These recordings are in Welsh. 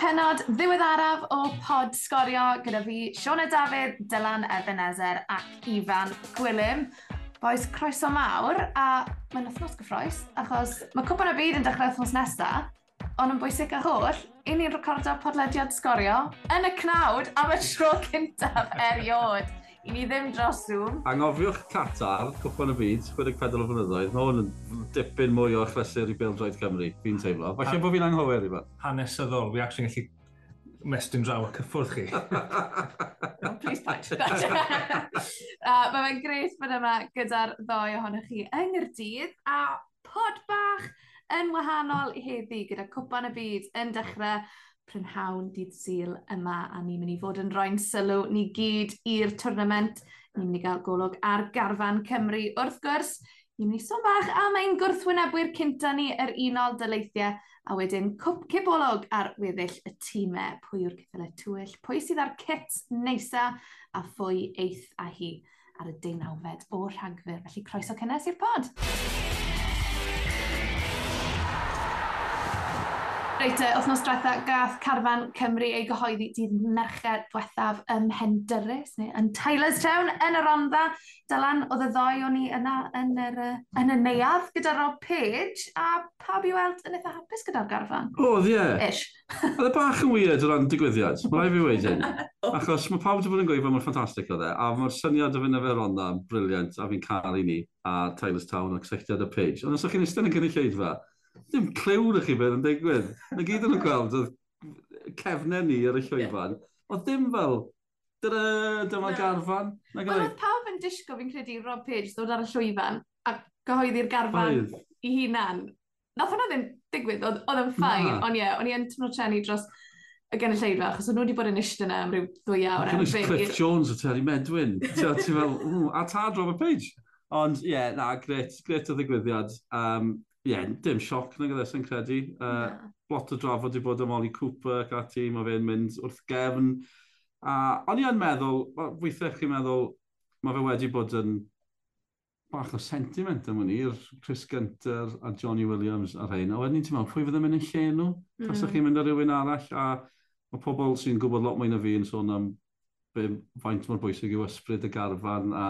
penod ddiweddaraf o pod sgorio gyda fi Siona Dafydd, Dylan Ebenezer ac Ifan Gwilym. Boes croeso mawr a mae'n wythnos gyffroes achos mae cwpan y byd yn dechrau wythnos nesaf ond yn bwysig a holl, i ni'n recordo podlediad sgorio yn y cnawd am y tro cyntaf eriod i ni ddim dros Zoom. Angofiwch Qatar, cwpan y byd, 54 o flynyddoedd. Mae hwn yn dipyn mwy o achlysur i Bilms Oed Cymru, fi'n teimlo. Falle bod fi'n anghywir i fan. Hanesyddol, fi actually gallu mestyn draw y cyffwrdd chi. no, oh, please punch. uh, mae fe'n gret bod yma gyda'r ddoi ohonych chi yng Nghyrdydd a pod bach yn wahanol i heddi gyda cwpan y byd yn dechrau prynhawn dydd syl yma a ni'n mynd i fod yn rhoi'n sylw ni gyd i'r twrnament. Ni'n mynd i gael golwg ar garfan Cymru wrth gwrs. Ni'n mynd i sôn bach am ein gwrthwynebwyr cynta ni yr unol dyleithiau a wedyn cwp cibolog ar weddill y tîmau. Pwy yw'r ceffylau tywyll, pwy sydd ar cit neisa a phwy eith a hi ar y deunawfed o rhagfyr. Felly croeso cynnes i'r pod! Reit, uh, wythnos diwetha gath Carfan Cymru ei gyhoeddi dydd merched diwethaf ym Mhendyrus, neu yn Taylor's Town, yn yr ondda. Dylan, oedd y ddoi o'n i yna yn yr, uh, yn y neuaf gyda Rob Page, a pawb i weld yn eitha hapus gyda'r garfan. Oedd, ie. Ish. Oedd e bach yn weird o ran digwyddiad, mae rai fi wedi hyn. Achos mae pawb wedi bod yn gweithio mae'n ffantastig o dde, a mae'r syniad o fynd efo'r onda yn briliant, a fi'n cael i ni, a Taylor's Town, a cysylltiad y Page. Ond os ydych chi'n eistedd yn gynulleidfa, Dim clyw na chi beth yn digwydd. Na gyd yn y gweld, oedd cefnau ni ar y llwyfan. Oedd dim fel, dyna, dyma garfan. Wel, e? oedd pawb yn disgo fi'n credu Rob Page ddod ar y llwyfan a gyhoeddi'r garfan Oedd. i hunan. Nath hwnna ddim digwydd, oedd oedd yn ffain, Na. ond ie, o'n i yn tynnu trenu dros y gynulleidfa, achos o'n nhw wedi bod yn eistedd yna am ryw ddwy awr. Ac yn eisiau Cliff Jones o Terry Medwin. Ti'n fel, "Ww, a tad Robert Page. Ond ie, yeah, na, gret, gret o ddigwyddiad. Um, ie, yeah, dim sioc na gyda e, sy'n credu. Uh, yeah. Lot o drafod wedi bod am Oli Cooper ac ati, mae fe'n mynd wrth gefn. A o'n i yn meddwl, weithiau chi'n meddwl, mae fe wedi bod yn bach o sentiment am hynny, i'r Chris Gunter a Johnny Williams a rhain. A wedyn ti'n meddwl, pwy fydd yn mynd yn lle nhw? Mm. Os Tasach chi'n mynd ar rhywun arall a mae pobl sy'n gwybod lot mwy na fi yn sôn am be, faint mor bwysig yw ysbryd y garfan a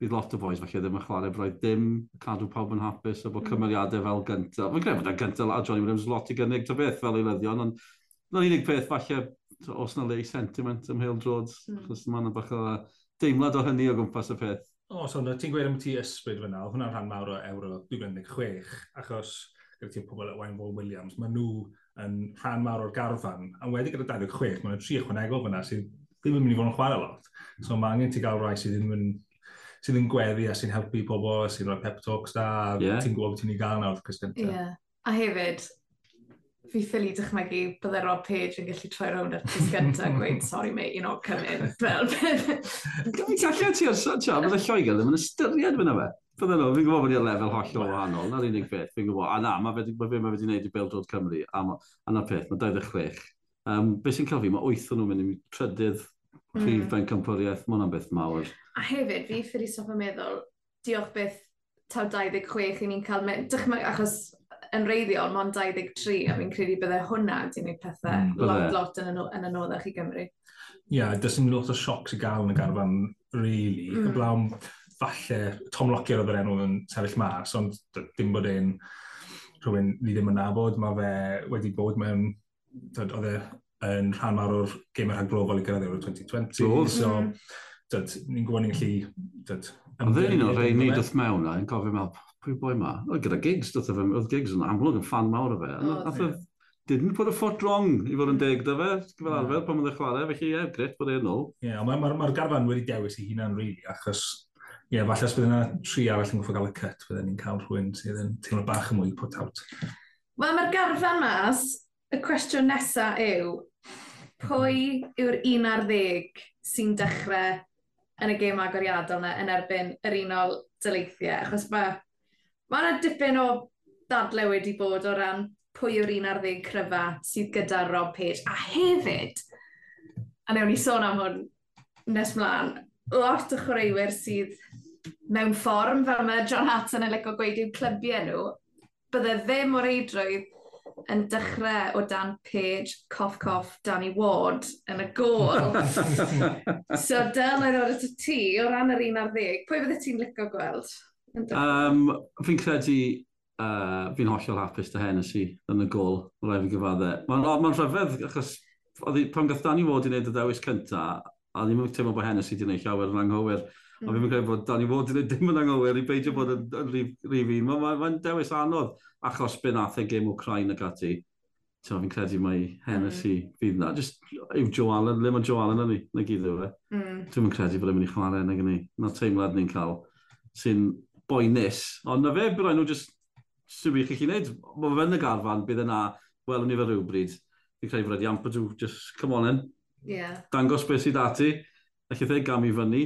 bydd lot o boes falle ddim yn chwarae braidd dim, cadw pawb yn hapus, a bod mm. cymeriadau fel gyntaf. Mae'n greu bod y gyntaf a Johnny Williams lot i gynnig ta beth fel eilyddion, ond na'n unig peth falle os na lei sentiment ym Hale Jones, mm. achos mae'n bach o deimlad o hynny o gwmpas y peth. O, so no, ti'n gweud am ti ysbryd fyna, oedd hwnna'n rhan mawr o Euro 2016, achos gyda ti'n pobl at Wayne Paul Williams, maen nhw yn rhan mawr o'r garfan, a wedi gyda 26, maen nhw tri ychwanegol fyna sydd ddim yn mynd i fod yn chwarae lot. So mae angen ti gael rai sydd ddim yn sydd yn gweddi a sy'n helpu pobl, a sy'n rhoi pep talks da, a yeah. ti'n gwybod beth ti'n ei gael nawr, Chris Gynta. Yeah. A hefyd, fi ffili dychmygu bydde Rob Page yn gallu troi rownd at Chris Gynta a gweud, sorry mate, you're not coming. Fel, Gallu ti o'r sotio, bydde Lloegr ddim yn ystyried fyna fe. Bydde nhw, fi'n gwybod bod i'r lefel hollol wahanol, na'r unig peth, fi'n gwybod. A na, mae fe wedi gwneud i Bildrod Cymru, a na peth, mae 26. Um, be sy'n cael fi, mae 8 o nhw'n mynd i trydydd prif mm. bencampwriaeth, mae hwnna'n beth mawr. A hefyd, fi ffyri stop yn meddwl, diolch beth taw 26 i ni'n cael mynd, dychmyg achos yn reiddiol, mae'n 23, a fi'n credu bydde hwnna di gwneud pethau mm, lot, lot yn, yn anoddach i Gymru. Ie, yeah, dys ni'n lot o siocs i gael yn y garfan, really. Mm. Y blawn, falle, Tom Lockyer oedd yr enw yn sefyll mas, ond dim bod e'n rhywun ni ddim yn nabod, mae fe wedi bod mewn, oedd e yn rhan mawr o'r gemau rhan global i gyrraedd Euro 2020. Doedd. So, mm-hmm. dyd, ni'n gwybod ni'n gallu... Ond Oedd un o'r rei ni dwth mewn na, yn cofio mewn, pwy boi ma? Oedd gyda gigs, dwth efo, oedd gigs yn amlwg yn fan mawr o fe. Oedd e, didn't put a foot wrong i fod yn deg da fe, fel mm. arfer, pan oedd e chwarae, felly ie, gret bod e'n ôl. Ie, yeah, mae'r garfan wedi dewis i hunan really, achos Ie, yeah, falle os bydd yna tri arall yn goffa gael y cut, fydden ni'n cael rhywun sydd yn teimlo bach yn mwy put out. Wel, mae'r garfan mas, y cwestiwn nesaf yw, pwy yw'r un ar ddeg sy'n dechrau yn y gêm agoriadol yna yn erbyn yr unol dyleithiau? Achos mae ma yna dipyn o dadle wedi bod o ran pwy yw'r un ar ddeg cryfa sydd gyda Rob Page. A hefyd, a newn ni sôn am hwn nes mlaen, lot o chwaraewyr sydd mewn fform fel mae John Hatton yn licio gweud i'w clybiau nhw, bydde ddim o'r eidrwydd yn dechrau o dan Page, coff coff, Danny Ward yn y gol. so dyl yn y ti, o ran yr un ar ddeg, pwy fydde ti'n licio gweld? Um, fi'n credu uh, fi'n hollol hapus dy Hennessy yn y gol, rhaid fi gyfadde. Mae'n ma, rhyfedd, achos pan gath Danny Ward i wneud y dewis cyntaf, a ddim yn teimlo bod Hennessy wedi gwneud llawer yn anghywir. Mm. A fi'n credu bod Danny Ward yn dim yn anghywir i beidio bod yn rhif un. Mae'n ma, ma dewis anodd achos byn ath y e gêm Crain ac ati. So, fi'n credu mae Hennessy mm. fydd na. Just, yw Joe Allen, le mae Joe Allen yn ni, na gyd yw e. Mm. Dwi'n credu bod e'n mynd i chwarae na gynnu. Na teimlad ni'n cael sy'n boenus. Ond na fe, bydd nhw just sy'n wych i chi wneud. Mae fe yn y garfan, bydd yna, wel, ni fe rhywbryd. Fi'n credu bod wedi amper just come on in. Yeah. Dangos beth sydd ati. Ac eithaf gam i fyny.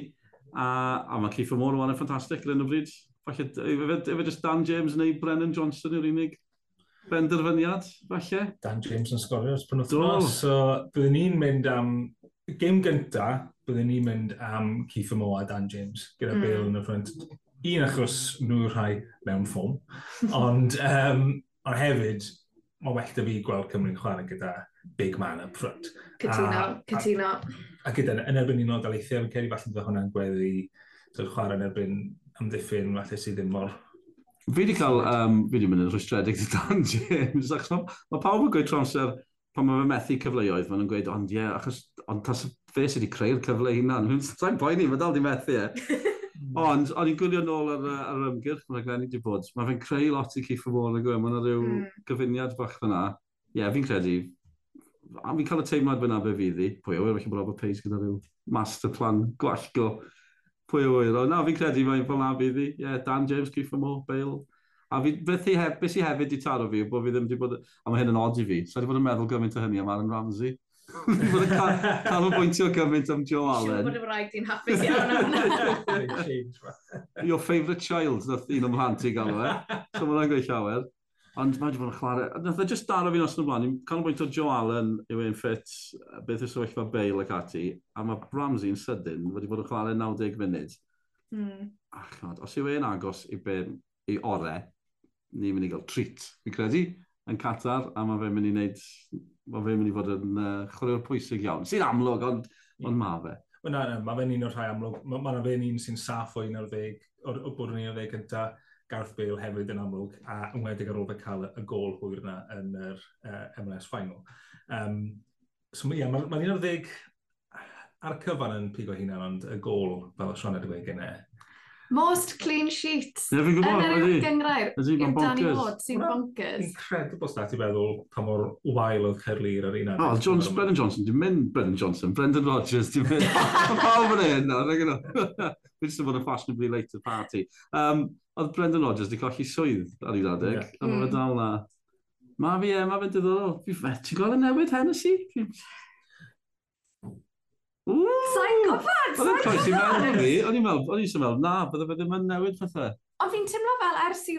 A, a mae Keith Moore yn ffantastig ar y bryd. Falle, efe, just Dan James neu Brennan Johnson yw'r unig benderfyniad, falle. Dan James yn sgorio ers penwthnos, so byddwn ni'n mynd am Gym gynta, byddwn ni'n mynd am Keith Moore a Dan James gyda mm. Bale yn y ffrant. Un achos nhw'r rhai mewn ffôn, ond, um, ond hefyd, mae well da fi gweld Cymru'n chwarae gyda big man up front. Cytuno, cytuno. A, a gyda, yn erbyn un o daleithiau, fi'n ceri falle bydd hwnna'n gweddi so, chwarae yn erbyn amddiffyn, falle sydd ddim mor Fi wedi cael, um, fi wedi mynd yn rhwystredig i Dan James, achos mae ma pawb yn gweud tramser pan mae fe methu cyfleoedd, mae'n gweud, ond ie, yeah, achos, ond tas fe sydd wedi creu'r cyfle hunan, sa'n poeni, mae dal di methu e. Ond, o'n i'n gwylio nôl ar, ar yr ymgyrch mae'n Glenny wedi bod. Mae fe'n creu lot i Keith Fawr, mae'n rhyw mm. gyfuniad bach fyna. Ie, yeah, fi'n credu, a fi'n cael y teimlad fyna be fydd i, pwy awyr, felly bod Robert Pace gyda rhyw master plan gwallgo, pwy awyr, o na, fi'n credu mae'n fel na fydd i, yeah, Dan James, Keith Moore, Bale, a fi, beth i hef, beth i hefyd i taro fi, bod fi ddim wedi bod, a mae hyn yn odi fi, so wedi bod yn meddwl gymaint o hynny am Aaron Ramsey, Fi bod yn cael o'n bwyntio gymaint am Joe Allen. Siwr bod yn rhaid i'n hapus iawn am. Your favourite child, nath un o'n mhlant i gael o e. So mae'n gweithio awer. Ond mae wedi bod yn chlare. Nath e just daro fi nos yn blaen. Ni'n canolbwynt o Joe Allen yw ein ffit, beth yw'r sefyllfa Bale ac ati. A mae Ramsey'n sydyn wedi bod yn chlare 90 munud. Mm. Achod, os yw e'n agos i, be, i ore, ni'n mynd i gael treat, fi credu, yn Qatar, a mae fe'n mynd i wneud, mae fe'n mynd i fod yn uh, chwaraewr pwysig iawn. Sy'n amlwg, ond, yeah. ond mae fe. Na, na, mae fe'n un o'r rhai amlwg. Mae ma fe'n un sy'n saff o un o'r ddeg, o, o bod yn un o'r ddeg gyntaf Gareth Bale hefyd yn amlwg, a ymwedig ar ôl fe cael y gol hwyr yna yn yr uh, MLS final. Um, so ie, yeah, mae'n ma 11 ar y cyfan yn pigo hunan, ond y gol, fel y Sean Edwin gynnau, Most clean sheets. Ie, fi'n gwybod, ydy. Yn yr gyngrair. Ydy, mae'n bonkers. Danny Ward sy'n bonkers. Incredible stat i feddwl pa mor wael oedd Cerlir ar un ar. Oh, Jones, Brendan Johnson, dwi'n mynd Brendan Johnson, Brendan Rodgers, dwi'n mynd. Mae pawb yn hyn, ar yno. Dwi'n just bod yn fashionably late party. Um, oedd Brendan Rodgers wedi colli swydd ar ei adeg, yeah. a mae fe mm. dal na. Mae fi, e, mae fe'n diddorol. Ti'n gweld y newid, Hennessy? Sa'n gwybod! Oedd yn croes i mewn i fi, o'n i'n meddwl, o'n i'n meddwl, na, bydde fe ddim yn newid fatha. Ond fi'n teimlo fel ers i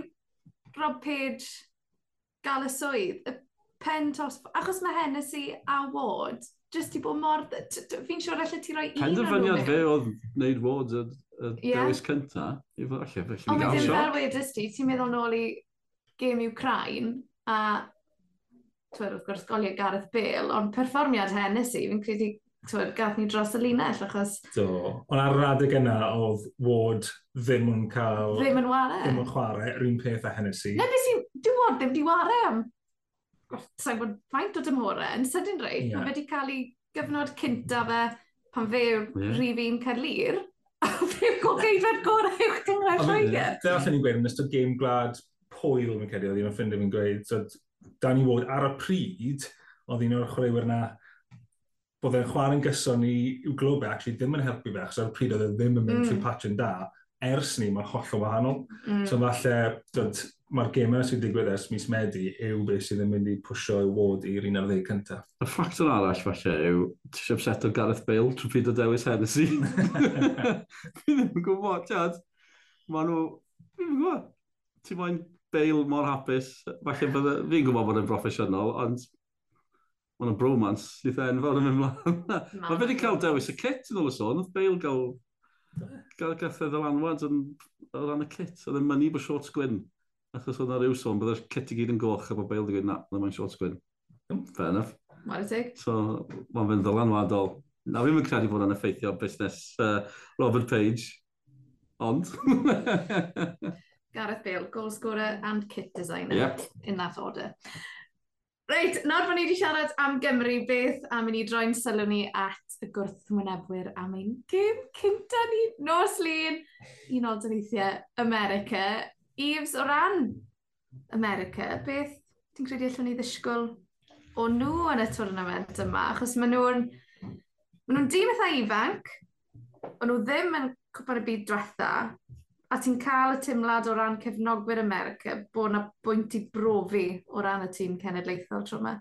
Rob Page gael y swydd, y pen tos, achos mae Hennessy a Ward, jyst i bod mor, fi'n siŵr allai ti roi un o'n nhw. Penderfyniad fe oedd wneud Ward y, y yeah. dewis cynta, i fod allai, felly mi gael siop. Ond fel wedys ti, ti'n meddwl nôl i gêm Ukraine, a twyd wrth gwrs golio Gareth Bale, ond perfformiad Hennessy, fi'n credu twyd, gath ni dros y linell, achos... Do, ond ar yr adeg yna oedd Ward ddim yn cael... Ddim yn ware. Ddim yn chwarae, yr un peth a Hennessy. Na, beth sy'n... Dwi Ward ddim di ware am... Sa'n bod faint o dymhore yn sydyn rei. Yeah. Mae wedi cael ei gyfnod cynta fe pan fe yeah. rifin Carlir. A fe'n gogeidfed gorau i'w cyngred Lloegr. Fe allan ni'n gweud, yn ystod game glad pwyl mewn cedi, oedd hi'n ffrindio fi'n gweud, so Danny Ward ar y pryd, oedd un o'r chwaraewyr na bod e'n chwarae'n gyson i i'w glwbau e, actually, ddim yn helpu fe, achos ar y pryd oedd e ddim yn mynd mm. trwy patchyn da, ers ni, mae'n holl o wahanol. Mm. So falle, mae'r gemau sy'n digwydd ers mis Medi yw beth sydd yn mynd i pwysio i wod i'r 11 cyntaf. Y ffactor arall falle yw, ti eisiau set o Gareth Bale trwy pryd o dewis Hennessy. Fi ddim yn gwybod, tiad. Mae nhw, fi ddim yn gwybod. Ti'n moyn Bale mor hapus, falle bydde, fi'n gwybod bod yn broffesiynol, ond Mae'n yna bromance eitha enfawr yn mynd mlaen. Mae fe wedi cael dewis y kit yn ôl y sôn. Oedd Bale gael e? gael gath y ddylanwad yn ran y kit. Oedd yn mynd i bod shorts gwyn. Achos oedd yna rhyw sôn, byddai'r kit i gyd yn goch a bod Bale wedi gweud, na, oedd mae'n shorts gwyn. Fair enough. Mae'n y tig. So, mae'n fynd ddylanwadol. Na, fi'n mynd credu bod yn effeithio busnes uh, Robert Page. Ond... Gareth Bale, goal scorer and kit designer yep. in that order. Reit, nawr bod ni wedi siarad am Gymru, beth a mynd i droi'n sylw ni at y gwrthwynebwyr am ein gym cynta ni, nos lun, un unol dyneithiau America. Eves, o ran America, beth ti'n credu allwn ni ddisgwyl o nhw yn y twrnament yma? Achos maen nhw'n ma nhw dîm eitha ifanc, ond nhw ddim yn cwpan y byd diwetha, a ti'n cael y tumlad o ran cefnogwyr America bod yna bwynt i brofi o ran y tîm cenedlaethol tro yma?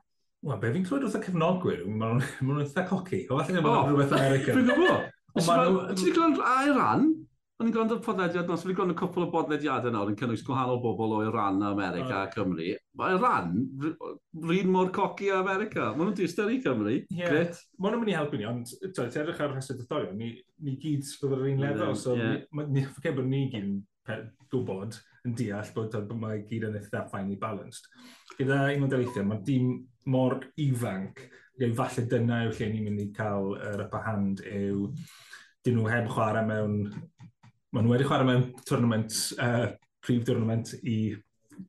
Wel, be fi'n clywed wrth y cefnogwyr, maen nhw'n eitha coci. O, falle oh, rhywbeth America. Dwi'n gwybod. Ti'n gwybod a'i ran? O'n i'n gwrando podlediad nos, wedi gwrando cwpl o bodlediadau nawr yn cynnwys gwahanol bobl o'i ran America a Cymru. Mae ran, rhan mor coci a America. Mae nhw'n diystyrru Cymru. Yeah. Gret. Maen nhw'n mynd i helpu ni, ond ti edrych ar rheswyd y thorio, ni, ni gyd fydd yr un lefel, so yeah. ni, ni, ni gyd gwybod yn deall bod mae gyd yn eitha finely balanced. Gyda un yr eithaf, mae dim mor ifanc, neu falle dyna yw lle ni'n mynd i cael yr upper hand yw dyn nhw heb chwarae mewn maen nhw wedi chwarae mewn tournament, uh, prif tournament i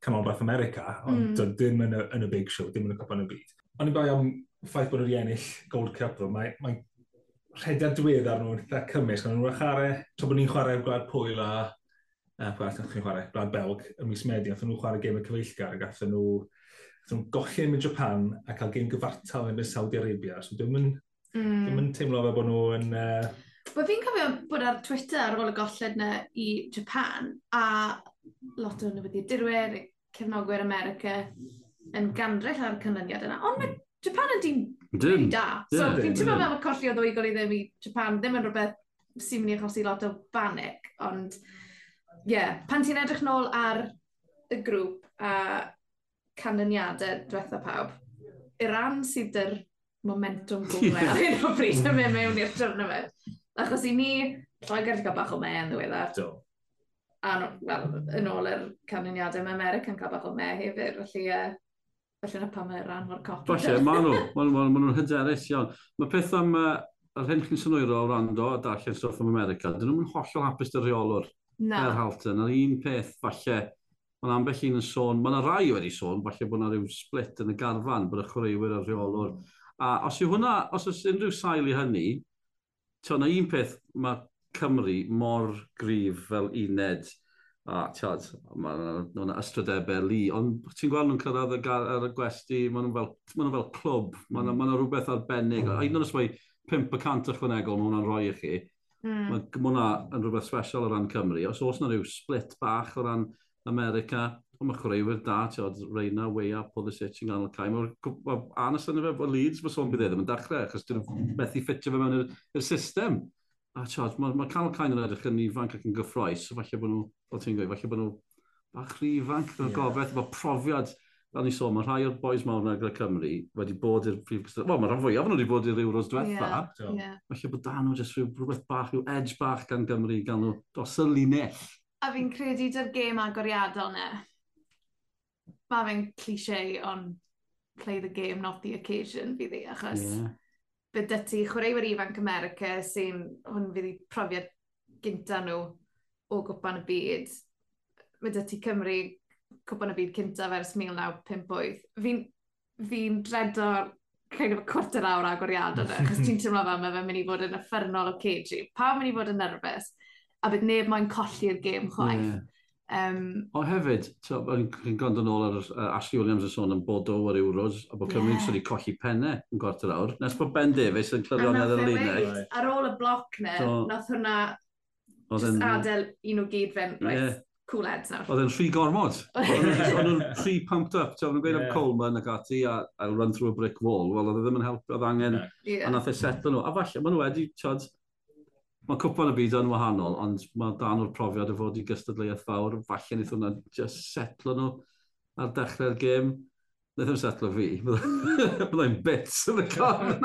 Canolbarth America, ond mm. dim yn y, yn y big show, dim yn y cwpan y Byd. Ond i'n bai am ffaith bod nhw wedi ennill Gold Cup, mae, mae rhedad diwedd ar nhw'n eitha cymys, ond nhw'n chwarae, tra bod ni'n chwarae gwlad pwyl a uh, gwlad chi'n chwarae, gwlad Belg, y mis Medi, a nhw'n chwarae gêm y cyfeillgar, a gathen nhw, nhw golli yn Japan a cael gêm gyfartal yn y Saudi Arabia, so dwi'n mynd, mm. dwi'n mynd teimlo fe bod nhw yn... Uh, Wel, fi'n cofio bod ar Twitter ar ôl y golled na i Japan, a lot o newyddiadurwyr, cefnogwyr America yn gandrell ar y canlyniad yna. Ond mae Japan yn dîm Dyn. da. So, yeah, fi'n teimlo fel y colli o ddwy gol i ddim i Japan ddim yn rhywbeth sy'n mynd i achosi lot o banic, ond ie, yeah, pan ti'n edrych nôl ar y grŵp a canlyniadau diwetha pawb, Iran sydd yr momentum gwmle ar hyn o bryd yn mynd mewn i'r tournament. Achos i ni, Lloegr wedi cael bach o me yn ddiweddar. Do. A wel, yn ôl yr canlyniadau, mae America yn cael bach o me hefyd, felly uh, Felly na pam mae'r rhan o'r cop. Falle, maen nhw. Maen ma, ma nhw'n hyderus iawn. Mae peth am uh, yr hyn chi'n synwyro o rando a darllen stwff am America, dyn nhw'n hollol hapus dy reolwr. Na. Er Halton, yr un peth falle, mae'n ambell un yn sôn, mae yna rai wedi sôn, falle bod yna rhyw split yn y garfan bod y chwaraewyr a reolwr. A os yw hwnna, os oes unrhyw sail i hynny, tio, na un peth mae Cymru mor grif fel uned, a tiad, mae nhw'n ystrydebau li, ond ti'n gweld nhw'n cyrraedd ar y gwesti, mae nhw'n fel, ma nhw fel clwb, mae nhw'n mm. rhywbeth arbennig, mm. a un o'n ysbwy 5% ychwanegol mae hwnna'n rhoi i chi, mm. mae hwnna yn rhywbeth special o ran Cymru, os oes yna rhyw split bach o ran America, Ond mae chwaraewyr da, tiod, Reina, Weia, Pulisic yn ganol cael. Mae'r anas yna fe, efo Leeds, mae sôn bydd e ddim yn dechrau, achos dyn nhw'n methu ffitio fe mewn i'r system. A tiod, mae ma canol cael yn edrych yn ifanc ac yn gyffroes, so falle bod nhw, fel ti'n gweud, falle bod nhw bach rhy ifanc, yeah. gofeth, mae profiad, fel ni sôn, mae rhai o'r boes mawr yn agor Cymru wedi bod i'r prif gystod... Wel, mae rhan fwyaf nhw wedi bod i'r Euros diwetha. Yeah, yeah. Falle bod dan nhw jyst rhywbeth bach, rhyw edge bach gan Gymru, gan nhw dos y linell. A fi'n credu dy'r gêm agoriadol na mae fe'n cliché, ond play the game, not the occasion, fi ddi, achos yeah. bydd dy ti chwaraewyr ifanc America sy'n, hwn fydd i profiad gynta nhw o gwpan y byd. Mae dy ti Cymru cwpan y byd cyntaf ers 1958. Fi'n fi dredo'r kind of a cwarter awr agoriad o'n e, achos ti'n teimlo fel mae fe'n mynd i fod yn effernol o cagey. Pa mynd i fod yn nerfus? A bydd neb moyn colli'r gêm chwaith. Yeah. Um, o hefyd, chi'n gwrando yn ôl ar uh, Ashley Williams yn sôn yn bod o ar Euros, a bod Cymru'n yeah. sydd wedi colli penne yn gwarter awr, nes bod Ben Davies yn clyrio nedd yn linau. Ar ôl y bloc ne, so, nath hwnna just adael un o gyd fe'n rhaid. Yeah. Cool heads nawr. Oedd e'n rhy gormod. Oedd nhw'n rhy pumped up. Oedd nhw'n gweud am Coleman ac ati a, a run through a brick wall. Wel, oedd e ddim yn helpu, oedd angen. Yeah. A nath e setlo nhw. A falle, maen nhw wedi, tiod, Mae cwpan y byd yn wahanol, ond mae dan o'r profiad o fod i gystadleuaeth fawr. Falle wnaeth hwnna just setlo nhw ar dechrau'r gêm. Wnaeth hwnna setlo fi. Byddai'n bits yn y corn.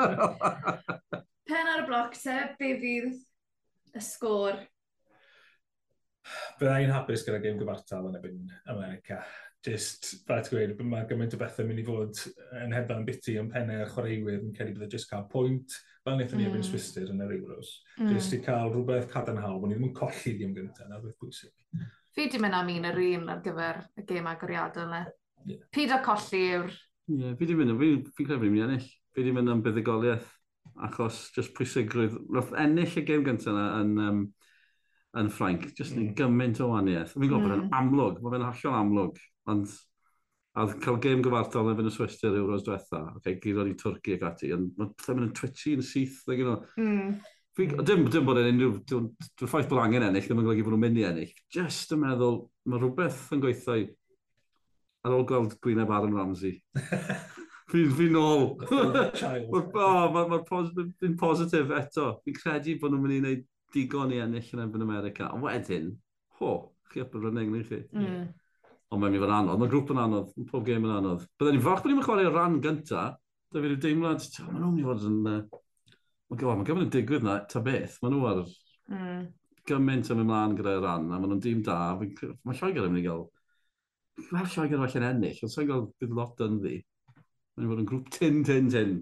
Pen ar y bloc te, be fydd y sgôr? Byddai'n hapus gyda gêm gyfartal yn ebyn America. Just, fel ti'n gweud, mae gymaint o bethau mynd i fod yn hedfan biti yn pennau a chwaraewyr yn cedi byddai just cael pwynt fel wnaethon ni mm. efo'n swister yn yr Euros. Mm. Jyst i cael rhywbeth cadarnhaol, bod ni ddim yn colli ddim gyntaf, na beth bwysig. Fi di mynd am un yr un ar gyfer y gêm agoriadol yna. Yeah. Pyd o colli yw'r... Ie, yeah, fi di mynd am, fi'n credu fi'n mynd ennill. Fi di mynd am buddigoliaeth, achos just pwysigrwydd, roedd ennill y gêm gyntaf yna yn, um, yn Ffrainc, jyst mm. gymaint o waniaeth. Fi'n gwybod mm. bod yn amlwg, mae fe'n hollol amlwg, ond A cael gêm gyfartal yn fynd y swyster Euros diwetha, okay, gyd gyda i Twrci ac ati, ond mae'n pethau yn twitchy yn syth, like, you know. Mm. Fi, dim, dim bod yn unrhyw, dwi'n ffaith bod angen ennill, ddim yn golygu bod nhw'n mynd i ennill. Just yn meddwl, mae rhywbeth yn gweithio i, ar ôl gweld Gwyneb Aaron Ramsey. Fi'n fi nôl. Mae'r positif, positif eto. Fi'n credu bod nhw'n mynd i wneud digon i ennill yn efo'n America. A wedyn, ho, chi up yn rynnig, chi. Mm ond mae'n mynd fod anodd. Mae'r grŵp yn anodd, mae pob game yn anodd. Byddwn ni'n fach bod ni'n chwarae'r ran gynta, da fi'n deimlad, maen nhw'n mynd i fod yn... Mae'n gyfod, mae'n gyfod yn digwydd na, ta beth, maen nhw ar mm. gymaint yn mynd mlaen gyda'r ran, a maen nhw'n dîm da, mae Lloegr yn mynd i gael... Mae'r Lloegr falle yn ennill, ond sa'n gael bydd lot yn ddi. Mae'n mynd i fod yn grŵp tin, tin, tin.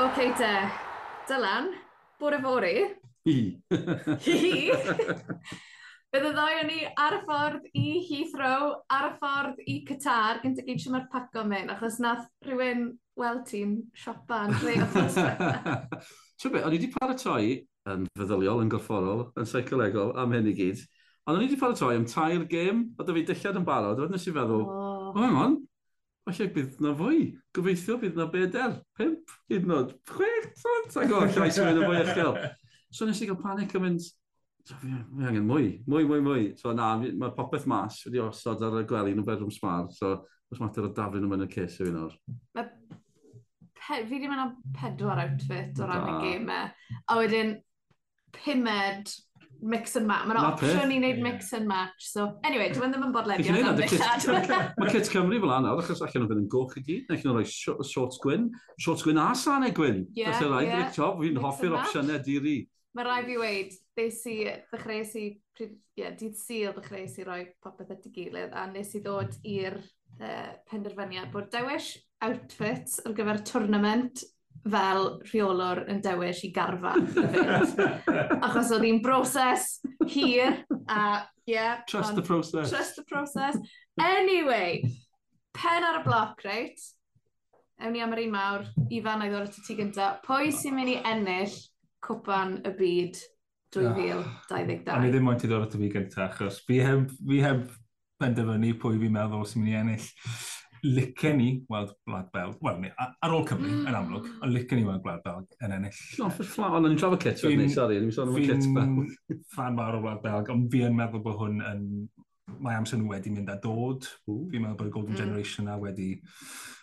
Oce okay, te, Dylan, bore fori, Hi. Hi. Bydd y ddoi o'n i ar y ffordd i Heathrow, ar y ffordd i Qatar, gynt y gyd sy'n mae'r paco mewn, achos nath rhywun weld ti'n siopa yn lle o Ti'n beth, o'n i wedi paratoi yn feddyliol, yn gorfforol, yn seicolegol, am hyn i gyd. Ond o'n i wedi paratoi am tair gêm, a dy fi dillad yn barod, oedd nes i feddwl, oh, oh on, Falle bydd na fwy. Gobeithio bydd na bedair, pimp, hyd yn oed, chwech, tron, ta'n gwybod, llais yn mynd yn fwy uchel. So nes i gael panic yn mynd, so, fi, fi angen mwy, mwy, mwy, mwy. So na, mae popeth mas wedi osod ar y gwely yn y bedroom smar, so os mater o daflu nhw'n mynd y ces i fi nawr. Fi wedi mynd am pedwar outfit o ran y gemau. E, a wedyn, pumed mix and match. Mae'n opsiwn i wneud mix and match. So, anyway, dwi'n e ddim yn bodlediad am bellad. Mae Cits Cymru fel anna, achos allan nhw fynd yn goch i gyd, neu nhw rhoi shorts gwyn, shorts gwyn a sanau gwyn. Yeah, Felly rhaid, yeah. fi'n hoffi'r opsiynau diri. Mae rai fi weid, des i, ddechreuais i, ie, dydd syl ddechreuais i roi popeth at ei gilydd, a nes i ddod i'r uh, penderfyniad bod dewis outfit ar gyfer tournament fel rheolwr yn dewis i garfan. Achos oedd hi'n broses hir a... ie. Yeah, trust the process. Trust the process. Anyway, pen ar y bloc, reit? Ewn ni am yr un mawr, Ifan, a'i ddod at y tu gyntaf. Pwy sy'n mynd i ennill cwpan y byd 2022. Ah, o'n i ddim moyn ti ddod at y fi gyntaf, achos fi heb, fi heb benderfynu pwy fi'n meddwl sy'n mynd i ennill. Licen ni weld Gwlad Belg, wel, ar ôl Cymru, yn amlwg, ond licen ni weld Gwlad Belg yn ennill. No, ffyr fflaw, ond o'n i'n trafod Clit ni, sori, o'n i'n sôn am y Clit Belg. fan mawr o Gwlad Belg, ond fi yn meddwl bod hwn yn... Mae amser nhw wedi mynd a dod. Fi'n meddwl bod y Golden Generation na wedi,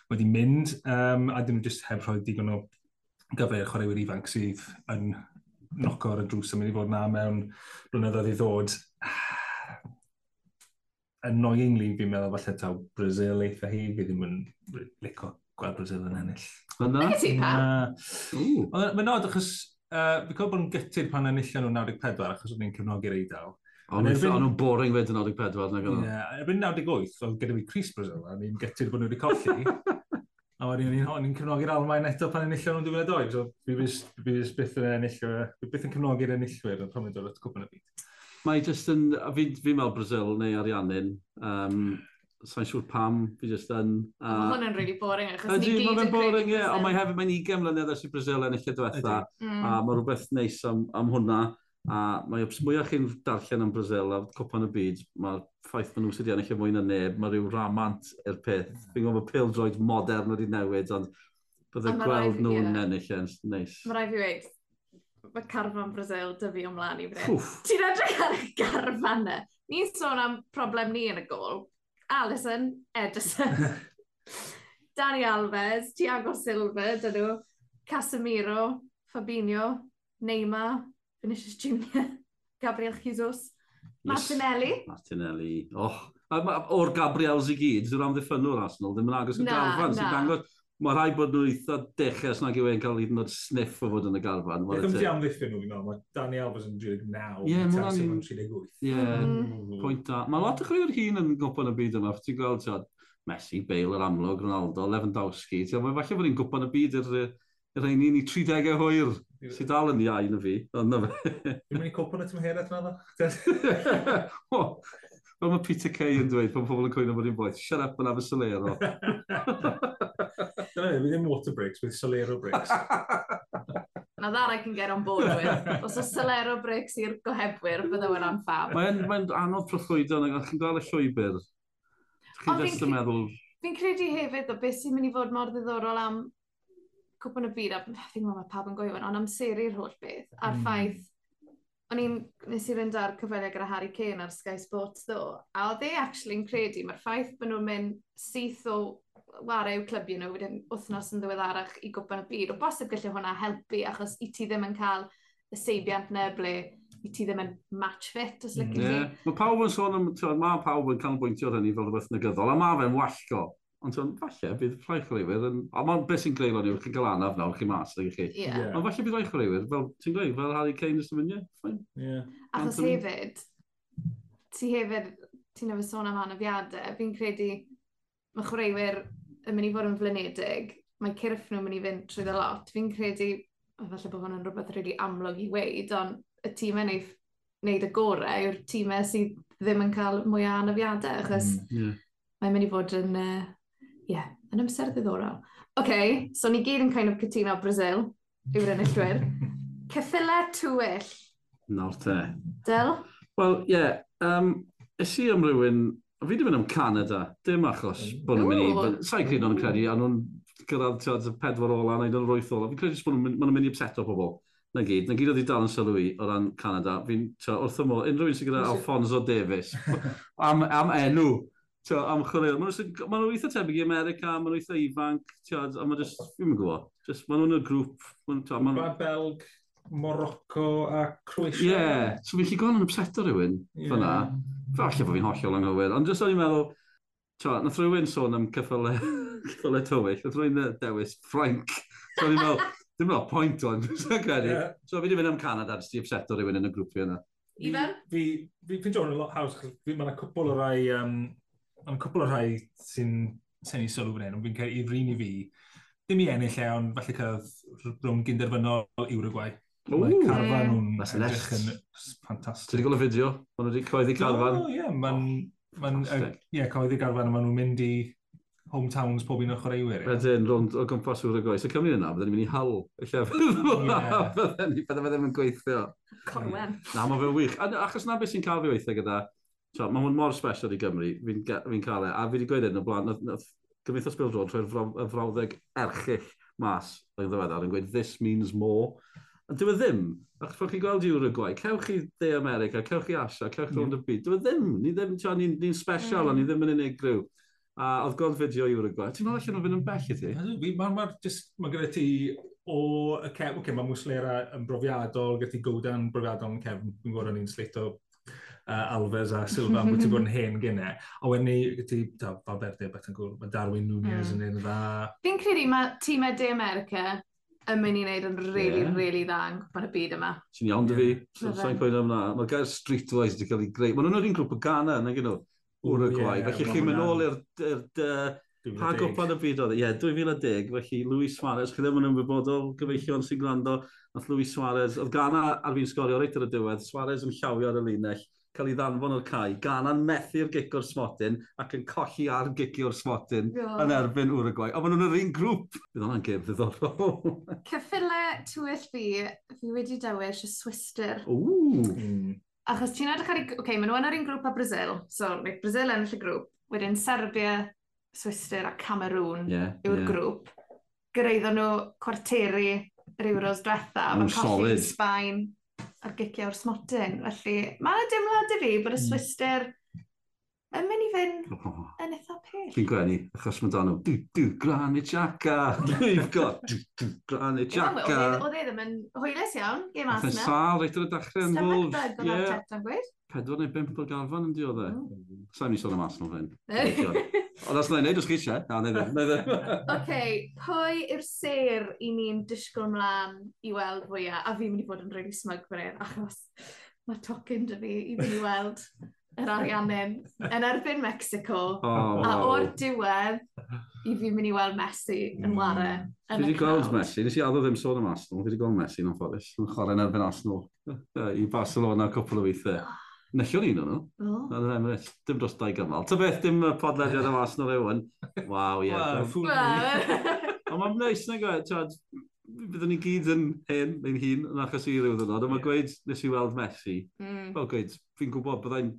wedi mynd, um, a dyn nhw jyst heb rhoi digon o gyfer chwaraewyr ifanc sydd yn nocor y drws yn mynd i fod na mewn blynyddoedd i ddod. Annoyingly, fi'n meddwl falle taw Brazil eitha hi, fi ddim yn licio gweld Brazil yn ennill. Fydda? Ie ti pa? Mae'n nod achos, uh, fi'n cofio bod yn gytid pan enillio nhw 94 achos o'n i'n cefnogi'r eidl. Ond erbyn... o'n nhw'n boring fe 94 na gyda. Ie, erbyn 98, oedd gyda fi Chris Brazil, a ni'n gytid bod nhw wedi colli. A wedyn ni'n ni cefnogi'r Almain eto pan enillio nhw'n 2002. So, fi fes byth yn enillio, fi byth yn cefnogi'r enillwyr yn pan dod at cwpan y byd. Mae jyst yn, a fi'n fi, meddwl Brazil neu Ariannin, um, sa'n siŵr pam, fi jyst yn... Uh, mae yn really boring, achos ni gyd yn boring, ie, ond mae hefyd, mae'n 20 mlynedd ers i Brazil enillo diwetha, mm. a mae rhywbeth neis am, am hwnna. A mae ops mwyaf chi'n darllen am Brazil a copan y byd, mae'r ffaith maen nhw sydd wedi ennill y mwy na neb, mae rhyw ramant i'r peth. Fi'n gwybod bod pildroed modern wedi newid, ond bydde gweld nhw'n yeah. ennill e yn neis. Mae rai fi weid, mae carfan Brazil dyfu ymlaen i fydd. Ti'n edrych ar y garfan e. Ni'n sôn am problem ni yn y gol. Alison, Edison, Dani Alves, Thiago Silva, dyn nhw, Casemiro, Fabinho, Neymar, Vinicius Junior, Gabriel Jesus, Martinelli. Yes, Martinelli. Oh, o'r Gabriels i gyd, dwi'n amddiffynwr Arsenal, ddim yn agos y galfan. Na. Sy'n dangos, mae rhaid bod nhw eitha dechas nag yw e'n cael hyd yn oed sniff o fod yn y garfan. Beth ddim ti amddiffyn nhw, no? mae Danny Alves yn 39, yeah, Tassim yn 38. Ie, mm. pwynt da. Mae lot o chrwyr hun yn gwybod y byd yma, ti'n gweld, ti'n Messi, Bale, yr amlwg, Ronaldo, Lewandowski. Mae falle bod ni'n gwybod y byd yr rhain i ni 30 hwyr Si dal yn iau na fi, ond na fe. Dwi'n mynd i cwpl y tymheredd na dda. Fel mae Peter Kay yn dweud, pan pobl yn cwyno bod hi'n boeth, shut up and have a solero. Dyna ni, ddim water breaks bydd solero breaks. Na that I can get on board with. Os oes solero breaks i'r gohebwyr, bydde we'n on fab. Mae'n mae anodd prothwydo, na chi'n gweld y llwybr. Chi'n just yn meddwl... Fi'n credu hefyd o beth sy'n mynd i fod mor ddiddorol am cwpwn y byd, a fi'n meddwl mae pawb yn gofio ond ond amseru'r holl beth, a'r mm. ffaith, o'n i'n, nes i fynd ar cyfweliad gyda Harry Kane ar Sky Sports ddo, a oedd e actually'n credu, mae'r ffaith bod nhw'n mynd syth o warau i'w clybio nhw wedyn wythnos yn ddiweddarach i gwpan y byd, o bosib gallu hwnna helpu, achos i ti ddim yn cael y seibiant neu ble i ti ddim yn match fit, os lygu yeah. Mae pawb yn sôn am, mae pawb yn canolbwyntio ar hynny fel rhywbeth negyddol, a mae fe'n wallgo Ond ti'n falle bydd rhai chwaraewyr yn... A mae'n beth sy'n greulon lawr chi'n cael anaf nawr, chi'n mas, ydych chi. Yeah. yeah. Ond falle bydd rhai chwaraewyr, fel ti'n greu, fel Harry Kane ysdyn fyny, ffain. Yeah. Achos hefyd, ti hefyd, ti'n efo sôn am anafiadau, fi'n credu mae chwaraewyr yn mynd i fod yn flynedig, mae cyrff nhw'n mynd i fynd trwy dda lot. Fi'n credu, falle bod hwnna'n rhywbeth rili really amlwg i weid, ond y tîm yn ei wneud y gorau yw'r tîmau sydd ddim yn cael mwy o anafiadau, achos mm, yeah. mae'n mynd i fod yn uh, yeah, yn amser ddiddorol. OK, so ni gyd yn kind of cytuno Brazil, yw'r enillwyr. Ceffila tywyll. Nawr te. Del? Wel, ie, yeah, um, es i am rywun, fi wedi mynd am Canada, dim achos bod nhw'n mynd i, sa'i credu nhw'n credu, a nhw'n gyrraedd tiad y pedwar ola, neu nhw'n rwyth ola. Fi'n credu bod nhw'n mynd i upseto pobl. Na gyd, na gyd oedd i dal yn sylwi o ran Canada. Fi'n wrth ymwyl, unrhyw un sy'n gyda Alfonso Davis, am, am enw tio, am chwaraeon. Maen nhw'n ma nhw eitha tebyg i America, maen nhw'n eitha ifanc, tiad, a maen just, fi'n gwybod, just, maen nhw'n y grŵp. Maen nhw'n ma Belg, Morocco a Croatia. Ie, yeah. so fi'n lli lligon yn upset o rhywun, yeah. fyna. Falle bod fi'n hollol anghywir, ond jyst o'n i'n meddwl, tio, nath rhywun sôn am cyffylau, cyffylau tywyll, nath rhywun dewis Frank. So o'n i'n meddwl, dim lot pwynt o'n, dwi'n credu. Yeah. So fi wedi mynd am Canada, jyst i upset o rhywun yn y grwpio yna. Ifan? Fi, fi, fi, fi, fi, fi, fi, fi, fi, fi, fi, fi, fi, fi, fi, ond cwpl o rhai sy'n sy'n ei sylw fan hyn, ond fi'n cael ei frin i fi, dim i ennill e, ond falle cael rhwng gynderfynol Uruguay. Mae carfan nhw'n edrych yn ffantastig. Ti'n gweld y fideo? Maen nhw wedi coeddi carfan? Ie, maen nhw'n coeddi carfan a maen nhw'n mynd i hometowns pob un o'r chwaraewyr. Wedyn, rond o gwmpas yw'r goes. Y Cymru yna, byddwn ni'n mynd i hal y llefydd. Byddwn ni ddim yn gweithio. Corwen. Na, mae fe'n wych. Achos na beth sy'n cael fi weithio gyda So, mae hwn mor special i Gymru, fi'n fi cael e, a fi wedi gweud hyn o blaen, nath nath gymdeithas Bill Jones roi'r y frawddeg erchill mas yn ddiweddar yn gweud, this means more. A dyw e ddim, achos pan chi'n gweld Uruguay, cewch chi De America, cewch chi Asia, cewch chi yeah. y byd, dyw e ddim, ni ddim, ti'n ni, ni special, mm. ond ni ddim yn unigryw. A oedd gweld fideo Uruguay, ti'n meddwl allan o fynd yn bell i ti? Mae'n ma, ma gyda ti o y cefn, okay, mae mwslera yn brofiadol, gyda ti Godan brofiadol yn cefn, fi'n gwybod o'n i'n sleito uh, Alves a Silva, bod ti'n bod yn hen gynnau. A wedyn ni, ti, ta, Valverde, beth yn gwrdd, mae Darwin Nunez mm. yn un dda. Fi'n credu mae tîmau De America yn mynd i wneud yn really, yeah. really dda yn gwybod y byd yma. Ti'n iawn dy fi, sa'n pwynt am na. Mae'r gair streetwise wedi cael ei greu. Mae nhw'n yr un grŵp o Ghana, na gen nhw, Uruguay. Felly chi'n mynd ôl i'r Pa gwpan y byd oedd? Ie, yeah, 2010, felly Luis Suarez, chi ddim yn ymwybodol gyfeillion sy'n gwrando, nath Luis Suarez, oedd Ghana ar fi'n sgorio reit ar y diwedd, Suarez yn llawio ar y linell, cael ei ddanfon o'r cae, ganan methu'r gic o'r smotyn ac yn colli ar gici o'r smotyn yeah. yn erbyn Uruguay. A maen nhw'n yr un grŵp. Bydd hwnna'n gem ddiddorol. Cyffile tywyll fi, fi wedi dewis y Swister. Mm. Achos ti'n edrych ar... Oce, okay, maen nhw yn yr un grŵp a Brazil. So, mae Brazil yn y grŵp. Wedyn Serbia, Swister a Cameroon yeah, yw'r yeah. grŵp. Gyrraeddon nhw cwarteri yr Euros diwetha. Mae'n colli Sbaen ar gicio o'r smotyn. Felly, mae'n dimlad i fi bod y hmm. Swister Yn mynd i fynd oh. yn eitha pell. Fi'n gwenu, achos mae dan nhw, dw, dw, gran i tiaca, dwi'n got, dw, dw, gran i tiaca. Oedd e ddim yn hwylus iawn, gem asna. Oedd e'n sal reit ar y dachrau yn fwlf. Stomach bug oedd e'n gweud. Pedwar neu bimp o garfan yn diodde. Mm. Sa'n ni sôn am asna fe'n. Ond os na'i wneud, os chi eisiau. na, neu e, ddim. E. Ok, pwy yw'r ser i ni'n disgwyl mlaen i weld fwyaf? A fi'n mynd i fod yn rili smug fan hyn, achos mae tocyn dy fi i fi weld yr ariannin yn erbyn Mexico. Oh, wow. A o'r diwedd, i fi'n mynd i weld Messi yn ware. Dwi wedi gweld Messi, nes i addo ddim sôn am Arsenal, dwi wedi gweld Messi yn offorus. Yn chwarae yn erbyn Arsenal i Barcelona cwpl o weithiau. Nellio ni nhw nhw. Yn yr Emirates. Dim dros dau gymal. Ta beth dim podlediad am Arsenal yw yn. Waw, ie. Ond mae'n neis na gwaith, byddwn ni gyd yn hen, neu'n hun, yn achos i ryw ddynod, ond mae'n gweud, nes i weld Messi, mm. fel gweud, fi'n gwybod byddai'n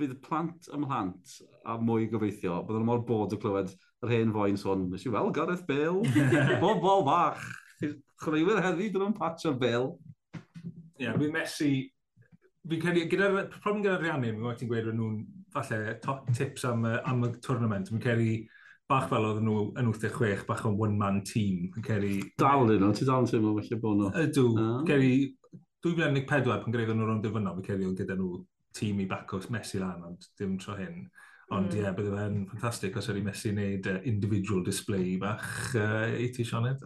bydd plant ym mhlant a mwy gobeithio, byddwn mor bod o clywed yr hen foen sôn, nes i weld Gareth Bale, bob bol bach, chwaraewyr heddi, dyn nhw'n patch ar Bale. Ie, yeah, fi Messi, fi'n credu, gyda'r problem gyda'r rhiannu, mi'n gwaith ti'n gweud nhw'n falle tips am, am y tournament, fi'n credu bach fel oedd nhw yn 86, bach o'n one-man team. Ceri... Dal un nhw, ti dal yn teimlo felly bod nhw? Ydw, Ceri 2014 pan greu nhw rhwng dyfynol, fi'n ceri oedd gyda nhw tîm i baco Messi lan, ond dim tro hyn. Ond hmm. ie, mm. yeah, bydde fe'n ffantastig os ydy Messi wneud uh, individual display bach uh, i ti, Sioned.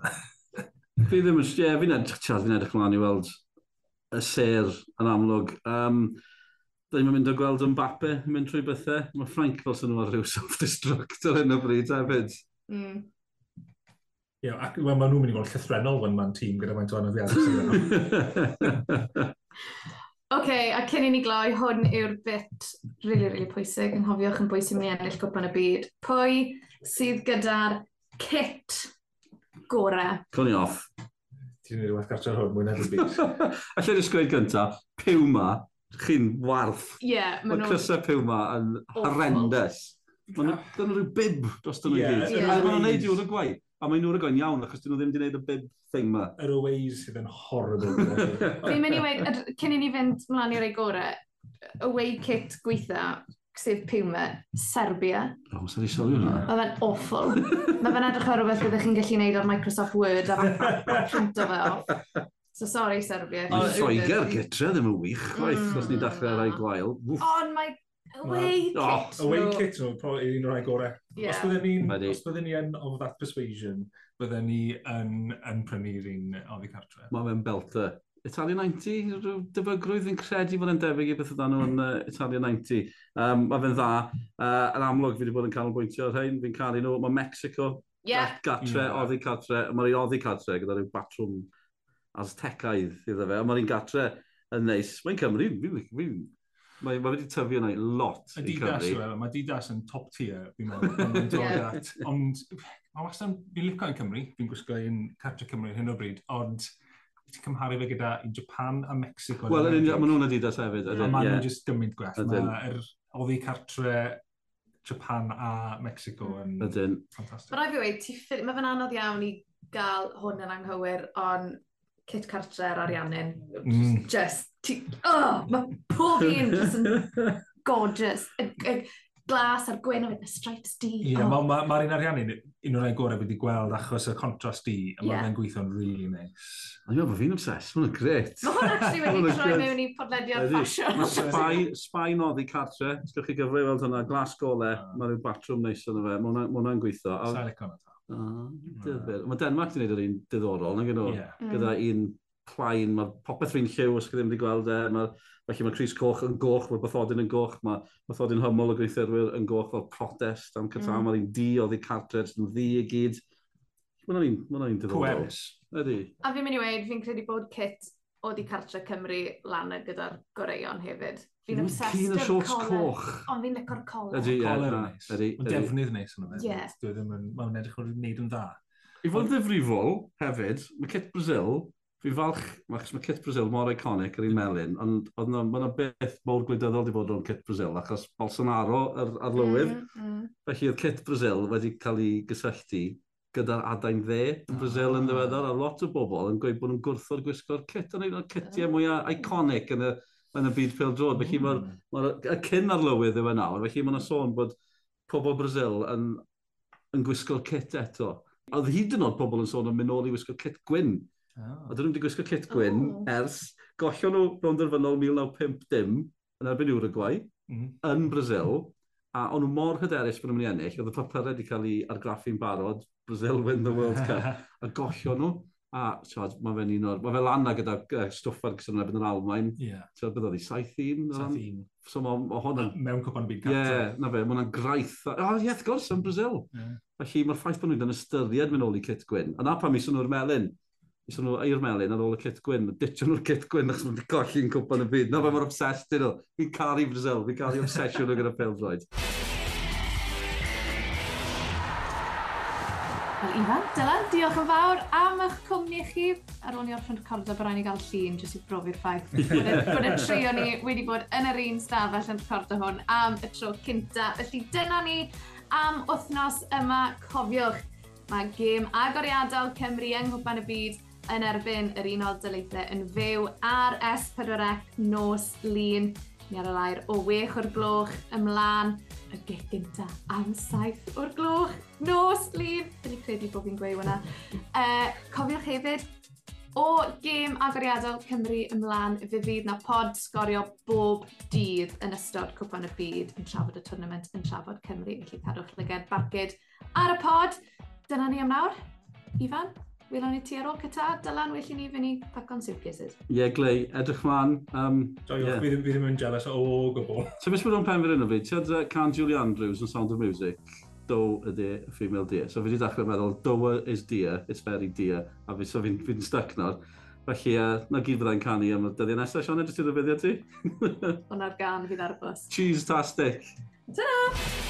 fi ddim yn... Ie, fi'n edrych, Charles, fi'n edrych mlaen i weld y ser yn amlwg. Um, Dwi'n ni'n mynd o gweld Mbappe yn mynd trwy bethau. Mae Frank fel sy'n nhw'n rhyw self-destruct ar hyn o bryd hefyd. Mm. Ie, ac well, maen nhw'n mynd i fod llythrenol fan ma'n tîm gyda mae'n o addiadau. Oce, okay, a cyn i ni gloi, hwn yw'r bit really, really pwysig. Yn hofiwch yn bwysig mynd i ennill gwpan y byd. Pwy sydd gyda'r kit gorau? Clyni off. Ti'n ei wneud gartre hwn, mwyn edrych byd. a lle nes gweud gyntaf, Puma, chi'n warth. Ie. Yeah, Mae cysau Puma yn horrendous. Mae nhw'n rhyw bib dros dyn nhw i gyd. Mae'n nhw'n neud i wrth gwaith. A mae nhw'n rhaid iawn, achos dyn nhw ddim wedi gwneud y bib thing ma. Yr aways sydd yn horrible. Fi'n mynd i weid, cyn i ni fynd mlaen i'r ei gorau, away kit gweitha, sef Puma, Serbia. O, sa'n i sylwi hwnna? Mae fe'n awful. Mae fe'n edrych ar rhywbeth byddwch chi'n gallu gwneud o'r Microsoft Word a canto fe off. So sorry, Serbia. Mae Lloegr gytre ddim yn wych, chwaith, mm, os ni'n dechrau rai gwael. Ond mae Away kit. Oh, away kit o, probably un o'r gorau. Yeah. Os bydden ni, os bydden ni yn of that persuasion, bydden ni yn, yn prynu'r un ofi cartre. Mae fe'n belter. Italia 90, rhyw dyfygrwydd fi'n credu fod yn debyg i beth ydyn nhw yn uh, Italia 90. Um, mae fe'n dda. Uh, yn amlwg fi wedi bod yn canolbwyntio ar hyn, fi'n caru nhw. Mae Mexico, yeah. gatre, yeah. oddi cartre, mae'r oddi cartre gyda rhyw batrwm Aztecaidd iddo fe, a mae'r un gatre yn neis. Mae'n Cymru, fi'n fi, fi, Mae ma wedi tyfu yna lot i Cymru. E, mae Didas yn top tier, fi'n meddwl, at. Ond mae wastad, fi'n licio yn Cymru, fi'n gwisgo un cartre Cymru hyn o bryd, ond ti'n cymharu fe gyda i Japan a Mexico. Wel, yn union, maen nhw'n Adidas hefyd. A maen nhw'n just gymryd gwell. Mae'r oddi cartre Japan a Mexico yn Ydyn. ffantastig. Mae'n rhaid i wedi, mae fe'n anodd iawn i gael hwn yn anghywir, ond Kit Cartre ar Ariannin. Mm. Just, ti, oh, mae pob un just yn gorgeous. Y, y glas a'r gwyn o fynd, y stripes di. Ie, yeah, oh. mae'r ma, ma, un Ariannin, un o'r gorau wedi gweld achos y contrast di, a yeah. mae'n gweithio'n really nice. Ond dwi'n fi'n obsessed, mae'n gret. Mae hwn actually wedi troi mewn i podlediad ffasiwn. Mae spai, spai noddi cartre, sgwch chi gyfle weld hwnna, glas gole, ah. uh. mae rhyw batrwm neis o'n fe, mae hwnna'n gweithio. Sa'n economi. Oh, dyfyr. Mae Denmark wedi gwneud yr un diddorol, nag yno? Yeah. Mm. Gyda un plaen, mae popeth rhywun lliw os ddim wedi gweld e. mae, felly mae Chris Coch yn goch, mae Bythodyn yn goch, mae Bythodyn hymol y gweithwyr yn goch fel protest am Catam, mm. mae'r un di oedd ei cartred yn ddi i gyd. Mae'n un, mae'n un diddorol. Pwerus. Ydy. A fi'n mynd i weid, fi'n credu bod Kit oedd i Cartre Cymru lan gyda'r goreion hefyd. Fi'n mm, obsessed â'r shorts coch. Ond fi'n licor colar. Ydy, colar yn neis. ydy. defnydd neis yn ymwneud. Ie. Dwi ddim yn, mae'n edrych o'r wneud yn dda. I fod ddifrifol hefyd, mae Kit Brazil, fi falch, achos mae Kit Brazil mor iconic yr un melyn, ond oedd no, mae yna beth mor gwleidyddol wedi bod o'n Kit Brazil, achos Bolsonaro ar, ar lywydd, mm, mm. felly oedd Kit Brazil wedi cael ei gysylltu gyda'r adain dde, yn Brazil yn ddiweddar, a lot o bobl yn gweud bod nhw'n gwrthod gwisgo'r cit, yn un o'r citiau mwyaf iconic yn y, yn y byd pêl drod. Felly mae'r ma y cyn ar lywydd yw e nawr, felly mae'n sôn bod pobl Brazil yn, yn gwisgo'r cit eto. A hyd yn oed pobl yn sôn yn mynd nôl i wisgo cit gwyn. Oh. A dyn nhw wedi gwisgo cit gwyn oh. ers gollio nhw rond yr fynol 1950 dim, yn erbyn Uruguay, mm. yn Brazil, a o'n nhw mor hyderus bod nhw'n mynd i ennill, oedd y papurau wedi cael ei argraffu'n barod, Brazil win the World Cup, a gollio nhw. A tiod, mae fe'n un o'r... Mae fe lan gyda uh, stwff ar gysyniad bydd yn Almain. Yeah. Tiod, bydd oedd i 17? 17. So mae ma hwnna... Mewn cwpan byd gata. Ie, yeah, na fe, mae hwnna'n graith. O, oh, ie, wrth gwrs, yn Brazil. Yeah. Felly mae'r ffaith bod nhw'n ystyried mynd ôl i Cit Gwyn. A na pam i sy'n nhw'r melyn. Ysyn nhw i'r melyn ar ôl y cit gwyn. Mae ditio nhw'r cit gwyn achos mae'n colli'n cwpan y byd. Na fe mae'r obsessed dyn nhw. Fi'n caru Brazil. Fi'n caru obsession nhw gyda Pell Droid. Wel, Ifan, Dylan, diolch yn fawr am eich cwmni chi. Ar ôl ni orffen recordio, bydd rhaid ni gael llun jyst i brofi'r ffaith bod y trio ni wedi bod yn yr un stafell yn recordio hwn am y tro cynta. Felly dyna ni am wythnos yma. Cofiwch, mae gêm agoriadol Cymru yng Nghwpan y Byd yn erbyn yr Unol Daleithiau yn fyw ar S4C nos lun. Ni ar y lair o wech o'r gloch ymlaen y gig gynta am saith o'r gloch nos lun. Dyn ni credu bod fi'n gweud hwnna. Uh, cofiwch hefyd, o gêm agoriadol Cymru ymlaen fe fydd na pod sgorio bob dydd yn ystod cwpan y byd yn trafod y tournament yn trafod Cymru. Felly cadwch lyged barcud ar y pod. Dyna ni am nawr. Ifan, welwn ni ti ar ôl cyta. Dylan, well i ni fynd i pacon suitcases. Ie, yeah, Glei, edrych mlaen. Um, Joiwch, yeah. fi ddim, ddim yn jealous o gwbl. So, beth bod o'n pen fyr yn o fi? Ti'n uh, can Julie Andrews yn Sound of Music? doe ydy de, female deer. So fi wedi dechrau meddwl, doe is deer, it's very deer. A fi, so fi'n fi, stuck nawr. Felly, uh, na gyd fyddai'n canu am y dyddiau nesaf, Sian, edrych i'r rhywbeth ti? Hwna'r gan, fi'n arbos. Cheese-tastic! Ta-da!